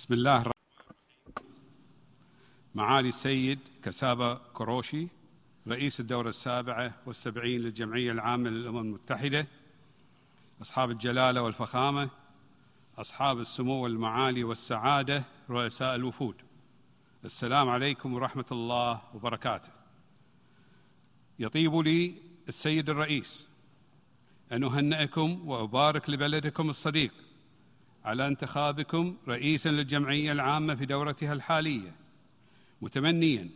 بسم الله الرحمن معالي السيد كسابا كروشي رئيس الدورة السابعة والسبعين للجمعية العامة للأمم المتحدة أصحاب الجلالة والفخامة أصحاب السمو والمعالي والسعادة رؤساء الوفود. السلام عليكم ورحمة الله وبركاته. يطيب لي السيد الرئيس أن أهنئكم وأبارك لبلدكم الصديق على انتخابكم رئيسا للجمعية العامة في دورتها الحالية. متمنيا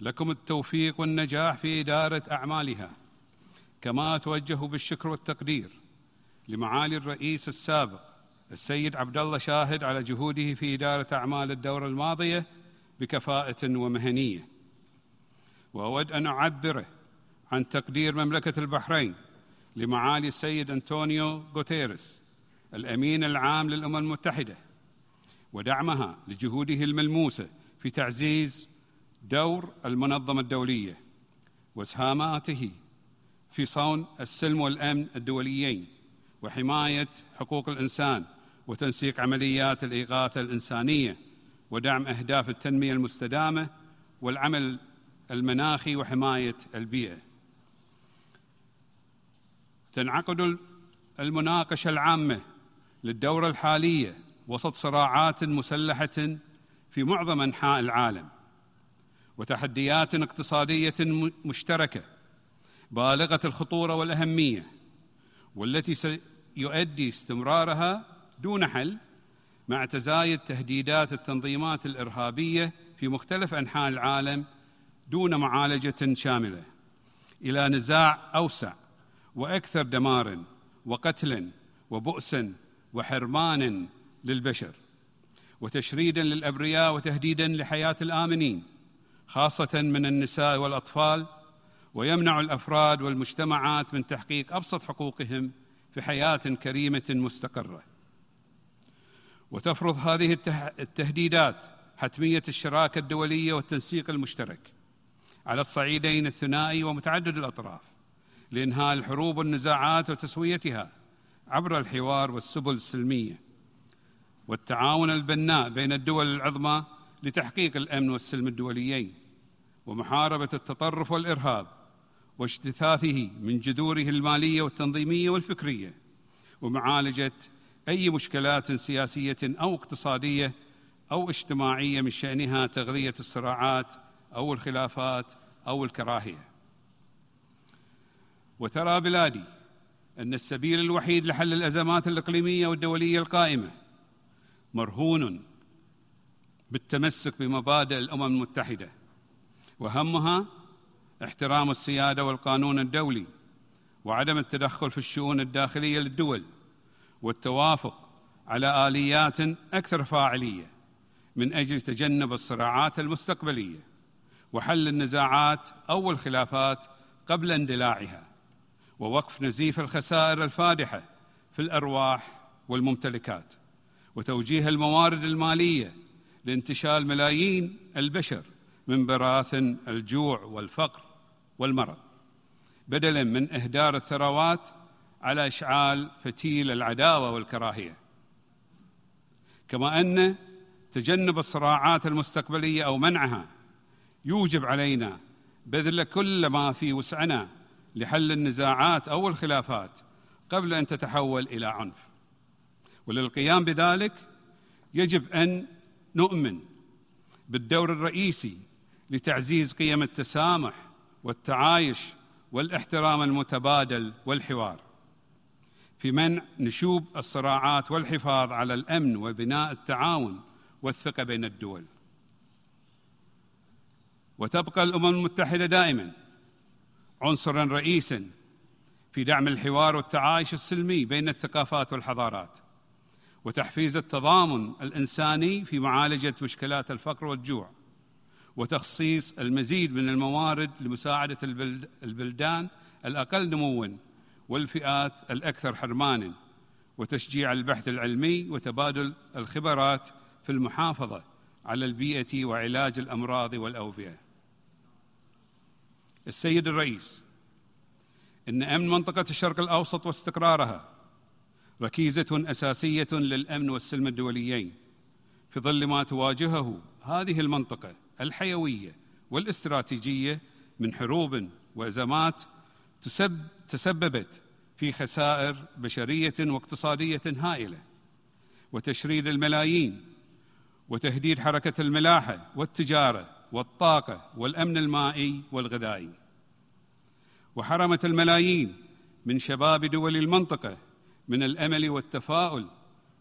لكم التوفيق والنجاح في إدارة أعمالها. كما أتوجه بالشكر والتقدير لمعالي الرئيس السابق السيد عبد الله شاهد على جهوده في إدارة أعمال الدورة الماضية بكفاءة ومهنية. وأود أن أعبره عن تقدير مملكة البحرين لمعالي السيد أنطونيو غوتيريس. الأمين العام للأمم المتحدة ودعمها لجهوده الملموسة في تعزيز دور المنظمة الدولية واسهاماته في صون السلم والأمن الدوليين وحماية حقوق الإنسان وتنسيق عمليات الإغاثة الإنسانية ودعم أهداف التنمية المستدامة والعمل المناخي وحماية البيئة. تنعقد المناقشة العامة للدورة الحالية وسط صراعات مسلحة في معظم أنحاء العالم وتحديات اقتصادية مشتركة بالغة الخطورة والأهمية والتي سيؤدي استمرارها دون حل مع تزايد تهديدات التنظيمات الإرهابية في مختلف أنحاء العالم دون معالجة شاملة إلى نزاع أوسع وأكثر دمارا وقتلا وبؤسا وحرمان للبشر وتشريدا للأبرياء وتهديدا لحياة الآمنين خاصة من النساء والأطفال ويمنع الأفراد والمجتمعات من تحقيق أبسط حقوقهم في حياة كريمة مستقرة. وتفرض هذه التهديدات حتمية الشراكة الدولية والتنسيق المشترك على الصعيدين الثنائي ومتعدد الأطراف لإنهاء الحروب والنزاعات وتسويتها عبر الحوار والسبل السلمية والتعاون البناء بين الدول العظمى لتحقيق الأمن والسلم الدوليين ومحاربة التطرف والإرهاب واجتثاثه من جذوره المالية والتنظيمية والفكرية ومعالجة أي مشكلات سياسية أو اقتصادية أو اجتماعية من شأنها تغذية الصراعات أو الخلافات أو الكراهية. وترى بلادي أن السبيل الوحيد لحل الأزمات الإقليمية والدولية القائمة مرهون بالتمسك بمبادئ الأمم المتحدة وهمها احترام السيادة والقانون الدولي وعدم التدخل في الشؤون الداخلية للدول والتوافق على آليات أكثر فاعلية من أجل تجنب الصراعات المستقبلية وحل النزاعات أو الخلافات قبل اندلاعها. ووقف نزيف الخسائر الفادحة في الأرواح والممتلكات وتوجيه الموارد المالية لانتشال ملايين البشر من براثن الجوع والفقر والمرض بدلا من إهدار الثروات على إشعال فتيل العداوة والكراهية. كما أن تجنب الصراعات المستقبلية أو منعها يوجب علينا بذل كل ما في وسعنا لحل النزاعات أو الخلافات قبل أن تتحول إلى عنف. وللقيام بذلك يجب أن نؤمن بالدور الرئيسي لتعزيز قيم التسامح والتعايش والاحترام المتبادل والحوار في منع نشوب الصراعات والحفاظ على الأمن وبناء التعاون والثقة بين الدول. وتبقى الأمم المتحدة دائما عنصرا رئيسا في دعم الحوار والتعايش السلمي بين الثقافات والحضارات وتحفيز التضامن الإنساني في معالجة مشكلات الفقر والجوع وتخصيص المزيد من الموارد لمساعدة البلدان الأقل نموا والفئات الأكثر حرمانا وتشجيع البحث العلمي وتبادل الخبرات في المحافظة على البيئة وعلاج الأمراض والأوبئة. السيد الرئيس إن أمن منطقة الشرق الأوسط واستقرارها ركيزة أساسية للأمن والسلم الدوليين في ظل ما تواجهه هذه المنطقة الحيوية والاستراتيجية من حروب وأزمات تسب تسببت في خسائر بشرية واقتصادية هائلة وتشريد الملايين وتهديد حركة الملاحة والتجارة والطاقة والأمن المائي والغذائي. وحرمت الملايين من شباب دول المنطقة من الأمل والتفاؤل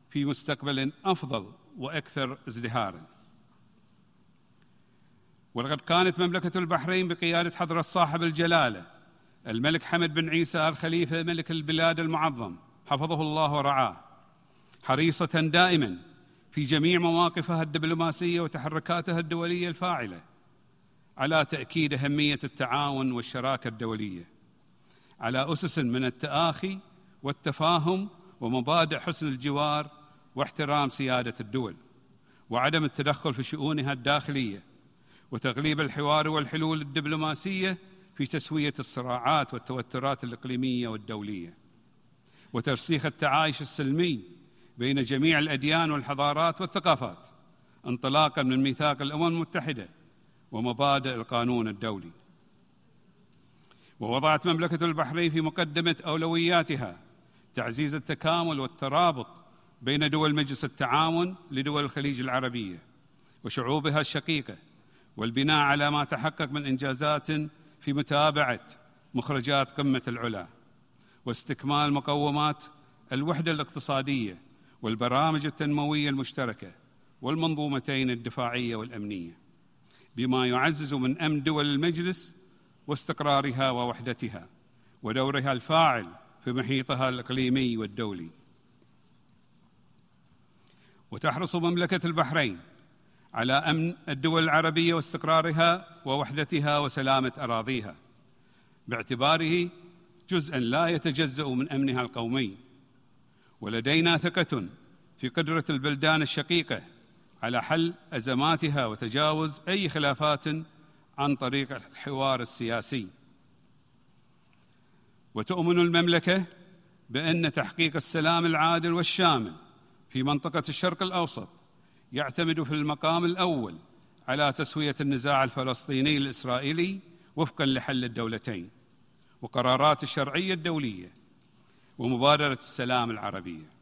في مستقبل أفضل وأكثر ازدهارا. ولقد كانت مملكة البحرين بقيادة حضرة صاحب الجلالة الملك حمد بن عيسى الخليفه ملك البلاد المعظم حفظه الله ورعاه حريصة دائما في جميع مواقفها الدبلوماسية وتحركاتها الدولية الفاعلة على تأكيد أهمية التعاون والشراكة الدولية على أسس من التآخي والتفاهم ومبادئ حسن الجوار واحترام سيادة الدول وعدم التدخل في شؤونها الداخلية وتغليب الحوار والحلول الدبلوماسية في تسوية الصراعات والتوترات الإقليمية والدولية وترسيخ التعايش السلمي بين جميع الأديان والحضارات والثقافات انطلاقا من ميثاق الأمم المتحدة ومبادئ القانون الدولي. ووضعت مملكة البحرين في مقدمة أولوياتها تعزيز التكامل والترابط بين دول مجلس التعاون لدول الخليج العربية وشعوبها الشقيقة والبناء على ما تحقق من إنجازات في متابعة مخرجات قمة العلا واستكمال مقومات الوحدة الاقتصادية والبرامج التنموية المشتركة والمنظومتين الدفاعية والأمنية بما يعزز من أمن دول المجلس واستقرارها ووحدتها ودورها الفاعل في محيطها الإقليمي والدولي. وتحرص مملكة البحرين على أمن الدول العربية واستقرارها ووحدتها وسلامة أراضيها باعتباره جزءا لا يتجزأ من أمنها القومي. ولدينا ثقة في قدرة البلدان الشقيقة على حل أزماتها وتجاوز أي خلافات عن طريق الحوار السياسي. وتؤمن المملكة بأن تحقيق السلام العادل والشامل في منطقة الشرق الأوسط يعتمد في المقام الأول على تسوية النزاع الفلسطيني الإسرائيلي وفقا لحل الدولتين وقرارات الشرعية الدولية ومبادرة السلام العربية.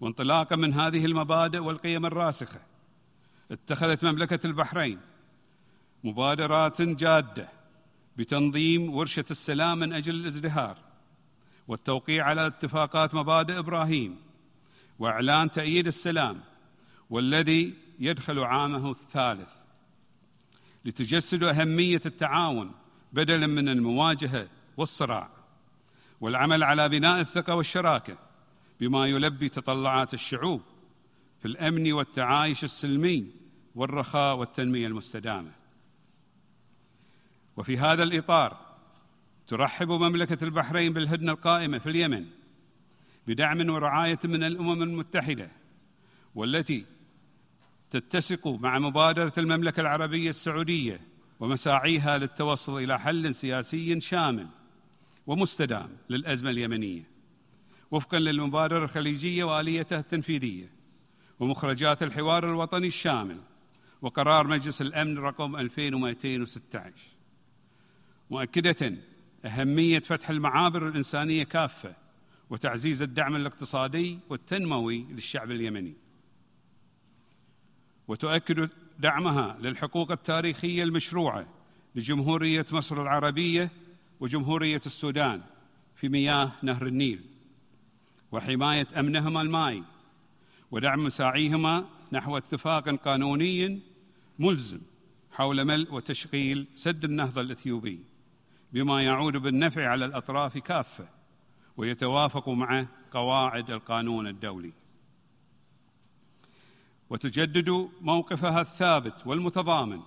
وانطلاقا من هذه المبادئ والقيم الراسخة اتخذت مملكة البحرين مبادرات جادة بتنظيم ورشة السلام من أجل الازدهار والتوقيع على اتفاقات مبادئ إبراهيم وإعلان تأييد السلام والذي يدخل عامه الثالث لتجسد أهمية التعاون بدلا من المواجهة والصراع. والعمل على بناء الثقة والشراكة بما يلبي تطلعات الشعوب في الأمن والتعايش السلمي والرخاء والتنمية المستدامة. وفي هذا الإطار ترحب مملكة البحرين بالهدنة القائمة في اليمن بدعم ورعاية من الأمم المتحدة والتي تتسق مع مبادرة المملكة العربية السعودية ومساعيها للتوصل إلى حل سياسي شامل ومستدام للأزمة اليمنية وفقا للمبادرة الخليجية وآليتها التنفيذية ومخرجات الحوار الوطني الشامل وقرار مجلس الأمن رقم 2216 مؤكدة أهمية فتح المعابر الإنسانية كافة وتعزيز الدعم الاقتصادي والتنموي للشعب اليمني. وتؤكد دعمها للحقوق التاريخية المشروعة لجمهورية مصر العربية وجمهورية السودان في مياه نهر النيل وحماية أمنهما المائي ودعم مساعيهما نحو اتفاق قانوني ملزم حول ملء وتشغيل سد النهضة الإثيوبي بما يعود بالنفع على الأطراف كافة ويتوافق مع قواعد القانون الدولي. وتجدد موقفها الثابت والمتضامن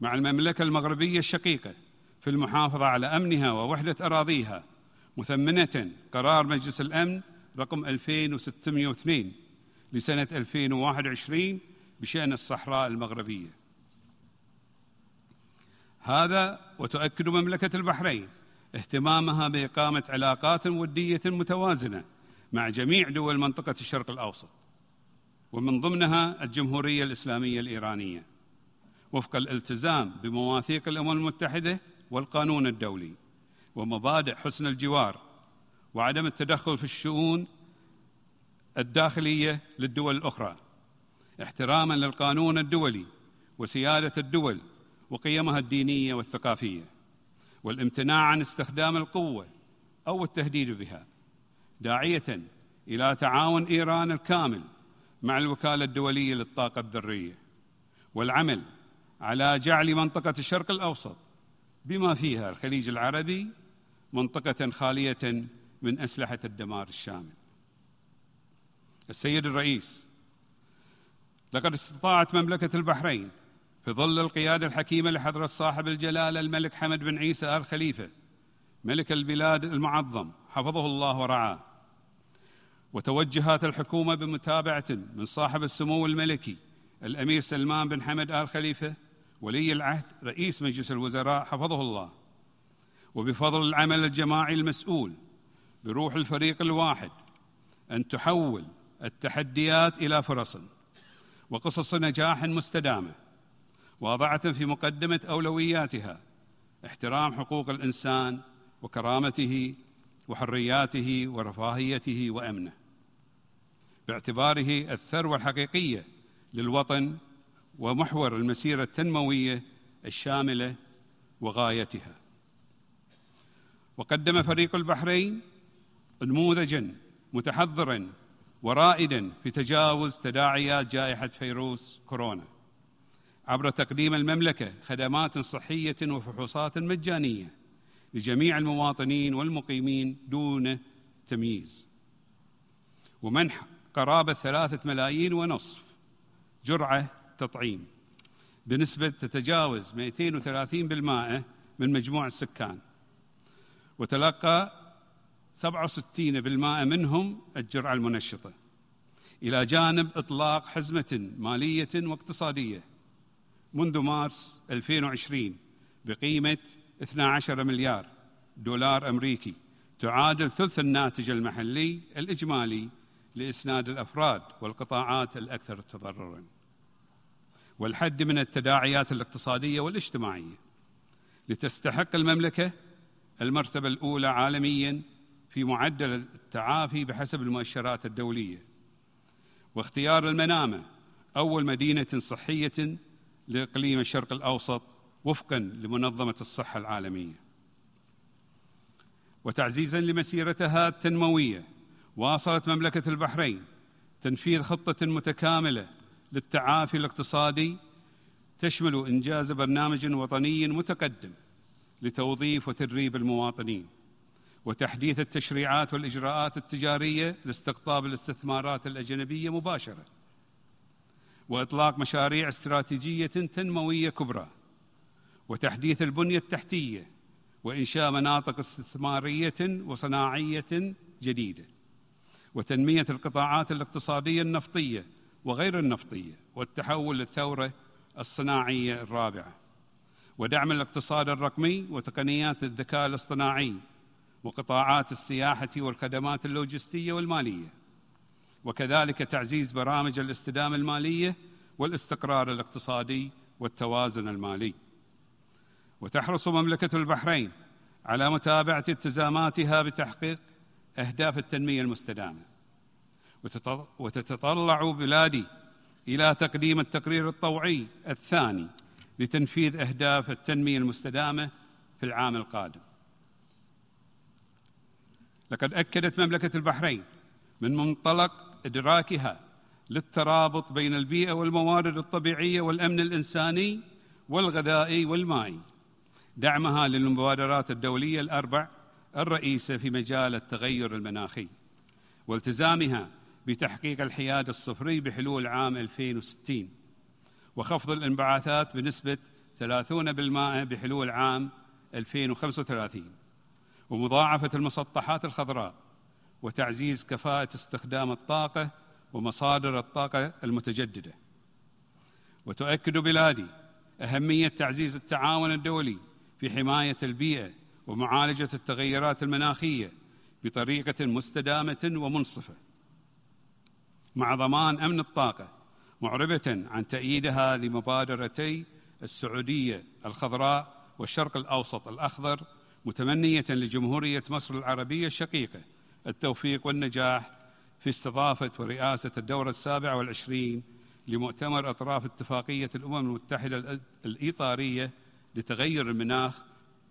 مع المملكة المغربية الشقيقة في المحافظة على أمنها ووحدة أراضيها مثمنة قرار مجلس الأمن رقم 2602 لسنة 2021 بشأن الصحراء المغربية. هذا وتؤكد مملكة البحرين اهتمامها بإقامة علاقات ودية متوازنة مع جميع دول منطقة الشرق الأوسط ومن ضمنها الجمهورية الإسلامية الإيرانية وفق الالتزام بمواثيق الأمم المتحدة والقانون الدولي ومبادئ حسن الجوار وعدم التدخل في الشؤون الداخلية للدول الأخرى احتراما للقانون الدولي وسيادة الدول وقيمها الدينية والثقافية والامتناع عن استخدام القوة أو التهديد بها داعية إلى تعاون إيران الكامل مع الوكالة الدولية للطاقة الذرية والعمل على جعل منطقة الشرق الأوسط بما فيها الخليج العربي منطقة خالية من أسلحة الدمار الشامل. السيد الرئيس لقد استطاعت مملكة البحرين في ظل القيادة الحكيمة لحضره صاحب الجلاله الملك حمد بن عيسى آل خليفة ملك البلاد المعظم حفظه الله ورعاه. وتوجهات الحكومة بمتابعة من صاحب السمو الملكي الأمير سلمان بن حمد آل خليفة ولي العهد رئيس مجلس الوزراء حفظه الله. وبفضل العمل الجماعي المسؤول بروح الفريق الواحد أن تحول التحديات إلى فرص وقصص نجاح مستدامة واضعة في مقدمة أولوياتها احترام حقوق الإنسان وكرامته وحرياته ورفاهيته وأمنه. باعتباره الثروة الحقيقية للوطن ومحور المسيرة التنموية الشاملة وغايتها. وقدم فريق البحرين نموذجا متحضرا ورائدا في تجاوز تداعيات جائحة فيروس كورونا. عبر تقديم المملكة خدمات صحية وفحوصات مجانية لجميع المواطنين والمقيمين دون تمييز. ومنح قرابة ثلاثة ملايين ونصف جرعة تطعيم بنسبة تتجاوز 230% من مجموع السكان. وتلقى 67% منهم الجرعة المنشطة. إلى جانب إطلاق حزمة مالية واقتصادية. منذ مارس 2020 بقيمة 12 مليار دولار أمريكي تعادل ثلث الناتج المحلي الإجمالي لإسناد الأفراد والقطاعات الأكثر تضررا. والحد من التداعيات الاقتصادية والاجتماعية لتستحق المملكة المرتبة الأولى عالميا في معدل التعافي بحسب المؤشرات الدولية. واختيار المنامة أول مدينة صحية لإقليم الشرق الأوسط وفقا لمنظمة الصحة العالمية. وتعزيزا لمسيرتها التنموية واصلت مملكة البحرين تنفيذ خطة متكاملة للتعافي الاقتصادي تشمل إنجاز برنامج وطني متقدم لتوظيف وتدريب المواطنين وتحديث التشريعات والإجراءات التجارية لاستقطاب الاستثمارات الأجنبية مباشرة وإطلاق مشاريع استراتيجية تنموية كبرى وتحديث البنية التحتية وإنشاء مناطق استثمارية وصناعية جديدة وتنمية القطاعات الاقتصادية النفطية وغير النفطية والتحول للثورة الصناعية الرابعة ودعم الاقتصاد الرقمي وتقنيات الذكاء الاصطناعي وقطاعات السياحة والخدمات اللوجستية والمالية وكذلك تعزيز برامج الاستدامة المالية والاستقرار الاقتصادي والتوازن المالي. وتحرص مملكة البحرين على متابعة التزاماتها بتحقيق أهداف التنمية المستدامة. وتتطلع بلادي إلى تقديم التقرير الطوعي الثاني لتنفيذ أهداف التنمية المستدامة في العام القادم. لقد أكدت مملكة البحرين من منطلق إدراكها للترابط بين البيئة والموارد الطبيعية والأمن الإنساني والغذائي والمائي دعمها للمبادرات الدولية الأربع الرئيسة في مجال التغير المناخي والتزامها بتحقيق الحياد الصفري بحلول عام 2060 وخفض الانبعاثات بنسبة 30% بحلول عام 2035 ومضاعفة المسطحات الخضراء وتعزيز كفاءة استخدام الطاقة ومصادر الطاقة المتجددة. وتؤكد بلادي أهمية تعزيز التعاون الدولي في حماية البيئة ومعالجة التغيرات المناخية بطريقة مستدامة ومنصفة. مع ضمان أمن الطاقة معربة عن تأييدها لمبادرتي السعودية الخضراء والشرق الأوسط الأخضر متمنية لجمهورية مصر العربية الشقيقة التوفيق والنجاح في استضافة ورئاسة الدورة السابعة والعشرين لمؤتمر أطراف اتفاقية الأمم المتحدة الإطارية لتغير المناخ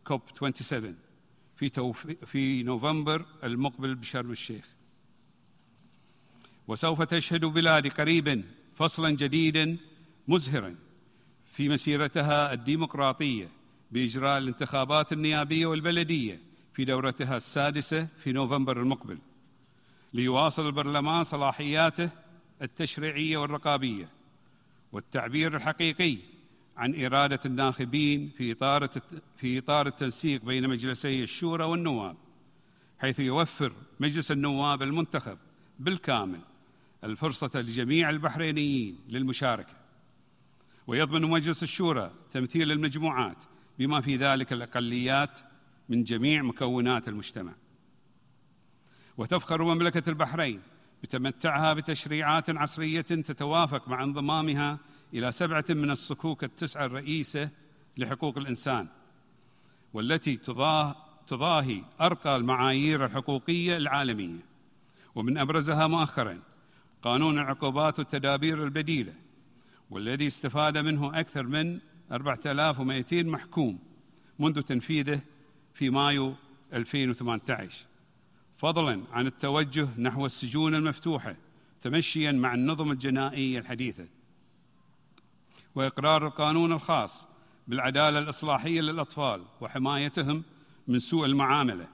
كوب 27 في في نوفمبر المقبل بشرم الشيخ. وسوف تشهد بلادي قريبا فصلا جديدا مزهرا في مسيرتها الديمقراطية بإجراء الانتخابات النيابية والبلدية في دورتها السادسة في نوفمبر المقبل ليواصل البرلمان صلاحياته التشريعية والرقابية والتعبير الحقيقي عن إرادة الناخبين في إطار في إطار التنسيق بين مجلسي الشورى والنواب حيث يوفر مجلس النواب المنتخب بالكامل الفرصة لجميع البحرينيين للمشاركة. ويضمن مجلس الشورى تمثيل المجموعات بما في ذلك الأقليات من جميع مكونات المجتمع. وتفخر مملكة البحرين بتمتعها بتشريعات عصرية تتوافق مع انضمامها إلى سبعة من الصكوك التسعة الرئيسة لحقوق الإنسان والتي تضاهي أرقى المعايير الحقوقية العالمية. ومن أبرزها مؤخرا قانون العقوبات والتدابير البديلة والذي استفاد منه أكثر من 4200 محكوم منذ تنفيذه في مايو 2018 فضلا عن التوجه نحو السجون المفتوحة تمشيا مع النظم الجنائيه الحديثة. وإقرار القانون الخاص بالعدالة الإصلاحية للأطفال وحمايتهم من سوء المعاملة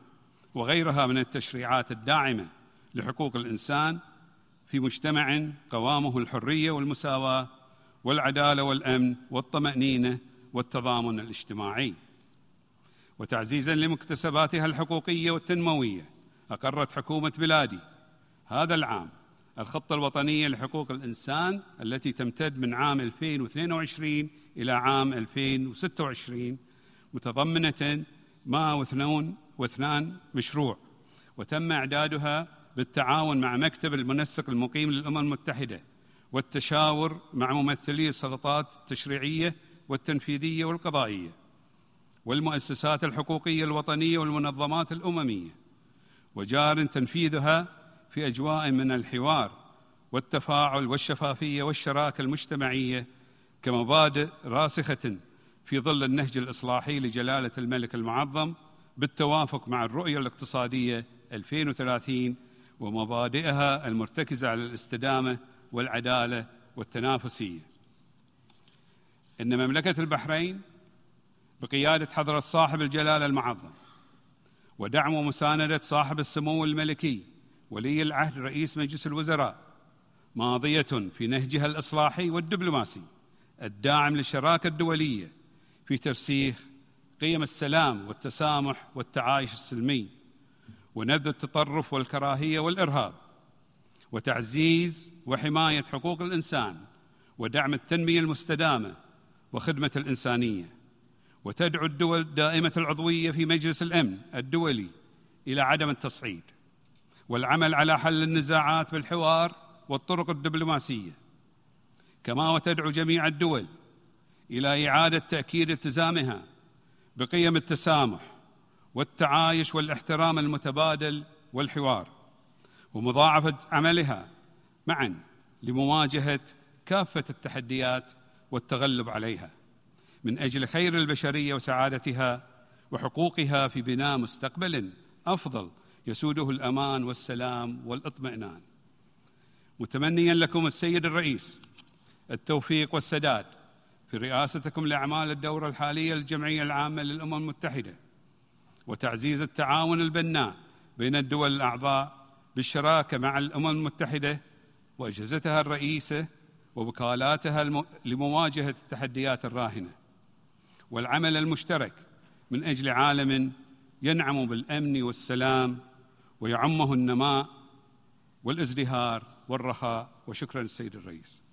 وغيرها من التشريعات الداعمة لحقوق الإنسان في مجتمع قوامه الحرية والمساواة والعدالة والأمن والطمأنينة والتضامن الاجتماعي. وتعزيزا لمكتسباتها الحقوقية والتنموية أقرت حكومة بلادي هذا العام الخطة الوطنية لحقوق الإنسان التي تمتد من عام 2022 إلى عام 2026 متضمنة 102 مشروع وتم إعدادها بالتعاون مع مكتب المنسق المقيم للأمم المتحدة والتشاور مع ممثلي السلطات التشريعية والتنفيذية والقضائية والمؤسسات الحقوقية الوطنية والمنظمات الأممية. وجار تنفيذها في أجواء من الحوار والتفاعل والشفافية والشراكة المجتمعية كمبادئ راسخة في ظل النهج الإصلاحي لجلالة الملك المعظم بالتوافق مع الرؤية الاقتصادية 2030 ومبادئها المرتكزة على الاستدامة والعدالة والتنافسية. إن مملكة البحرين بقيادة حضرة صاحب الجلالة المعظم ودعم ومساندة صاحب السمو الملكي ولي العهد رئيس مجلس الوزراء ماضية في نهجها الإصلاحي والدبلوماسي الداعم للشراكة الدولية في ترسيخ قيم السلام والتسامح والتعايش السلمي ونبذ التطرف والكراهية والإرهاب وتعزيز وحماية حقوق الإنسان ودعم التنمية المستدامة وخدمة الإنسانية. وتدعو الدول دائمه العضوية في مجلس الأمن الدولي إلى عدم التصعيد والعمل على حل النزاعات بالحوار والطرق الدبلوماسية. كما وتدعو جميع الدول إلى إعادة تأكيد التزامها بقيم التسامح والتعايش والاحترام المتبادل والحوار ومضاعفة عملها معا لمواجهة كافة التحديات والتغلب عليها من أجل خير البشرية وسعادتها وحقوقها في بناء مستقبل أفضل يسوده الأمان والسلام والإطمئنان. متمنيا لكم السيد الرئيس التوفيق والسداد في رئاستكم لأعمال الدورة الحالية للجمعيه العامة للأمم المتحدة. وتعزيز التعاون البناء بين الدول الأعضاء بالشراكة مع الأمم المتحدة وأجهزتها الرئيسة ووكالاتها لمواجهة التحديات الراهنة. والعمل المشترك من أجل عالم ينعم بالأمن والسلام ويعمه النماء والازدهار والرخاء. وشكرا السيد الرئيس.